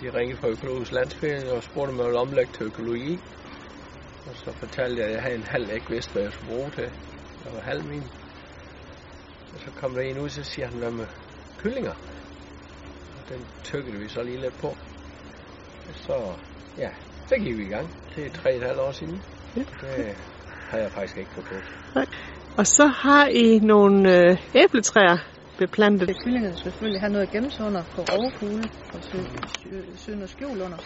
de ringede fra økologisk landsforening og spurgte, om jeg ville omlægge til økologi. Og så fortalte jeg, at jeg havde en halv, jeg ikke vidste, hvad jeg skulle bruge til. Det var halv min. Og så kom der en ud, så siger han, hvad med kyllinger? Og den tykkede vi så lige lidt på. Og så, ja, så gik vi i gang. Det er tre et halvt år siden. Ja. Det havde jeg faktisk ikke fortrudt. Og så har I nogle øh, æbletræer beplantet. Kyllingerne selvfølgelig have noget at gemme sig under på rovfugle og søge, søge, noget skjul under.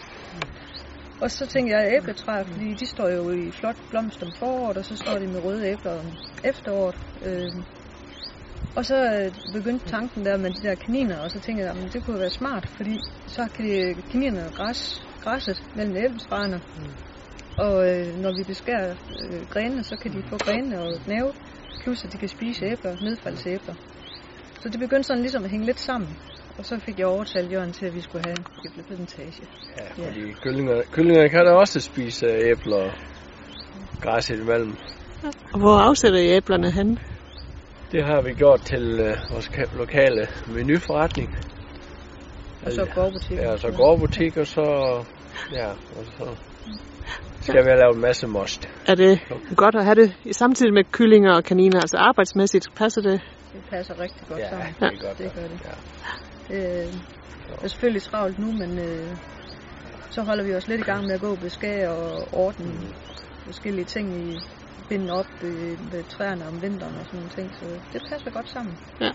Og så tænkte jeg æbletræer, fordi de står jo i flot blomst om foråret, og så står de med røde æbler om efteråret. Øh, og så øh, begyndte tanken der med de der kaniner, og så tænkte jeg, at det kunne være smart, fordi så kan de, kaninerne græs, græsset mellem æbletræerne. Og øh, når vi beskærer øh, grenene, så kan de få grenene og knæve, plus at de kan spise æbler, nedfaldsæbler. Så det begyndte sådan ligesom at hænge lidt sammen. Og så fik jeg overtalt Jørgen til, at vi skulle have en æbleplantage. Ja, Ja. fordi kyllinger, kyllinger kan da også spise æbler og græs imellem. Og hvor afsætter I æblerne hen? Det har vi gjort til øh, vores ka- lokale menuforretning. Og så gårdbutikken. Ja, så gårdbutik, og så... Ja, og så skal vi have lavet en masse most. Er det godt at have det i- samtidig med kyllinger og kaniner? Altså arbejdsmæssigt passer det? Det passer rigtig godt Ja, sammen. det er godt. det gør det. Ja. Øh, det er selvfølgelig travlt nu, men øh, så holder vi os lidt i gang med at gå og beskære og ordne forskellige ting i binde op øh, ved træerne om vinteren og sådan nogle ting, så det passer godt sammen. Ja.